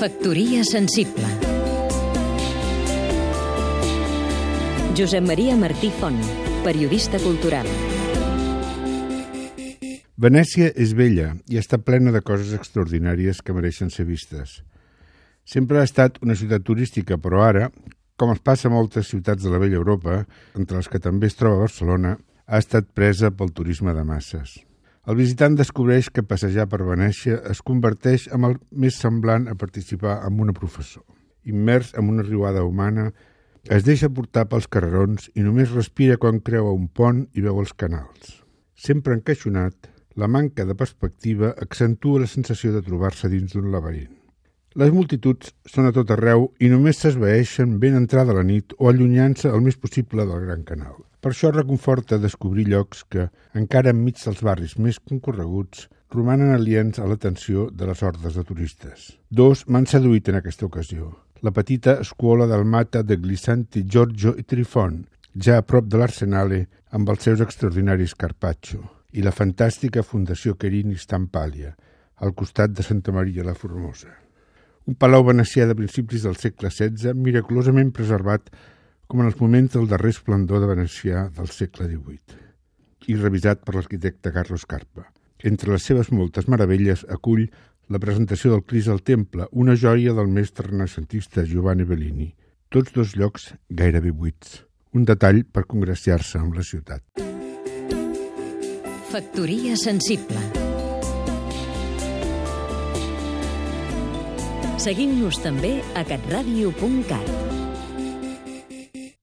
Factoria sensible Josep Maria Martí Font, periodista cultural Venècia és vella i està plena de coses extraordinàries que mereixen ser vistes. Sempre ha estat una ciutat turística, però ara, com es passa a moltes ciutats de la vella Europa, entre les que també es troba Barcelona, ha estat presa pel turisme de masses. El visitant descobreix que passejar per Venècia es converteix en el més semblant a participar amb una professor. Immers en una riuada humana, es deixa portar pels carrerons i només respira quan creua un pont i veu els canals. Sempre encaixonat, la manca de perspectiva accentua la sensació de trobar-se dins d'un laberint. Les multituds són a tot arreu i només s'esvaeixen ben entrada la nit o allunyant-se el més possible del Gran Canal. Per això reconforta descobrir llocs que, encara enmig dels barris més concorreguts, romanen aliens a l'atenció de les hordes de turistes. Dos m'han seduït en aquesta ocasió. La petita escuola del Mata de Glissanti Giorgio i Trifon, ja a prop de l'Arsenale, amb els seus extraordinaris carpaccio, i la fantàstica Fundació Querini Stampalia, al costat de Santa Maria la Formosa. Un palau venecià de principis del segle XVI, miraculosament preservat com en els moments del darrer esplendor de venecià del segle XVIII, i revisat per l'arquitecte Carlos Carpa. Entre les seves moltes meravelles acull la presentació del Cris al Temple, una joia del mestre renaixentista Giovanni Bellini. Tots dos llocs gairebé buits. Un detall per congraciar-se amb la ciutat. Factoria sensible Seguim-nos també a catradio.cat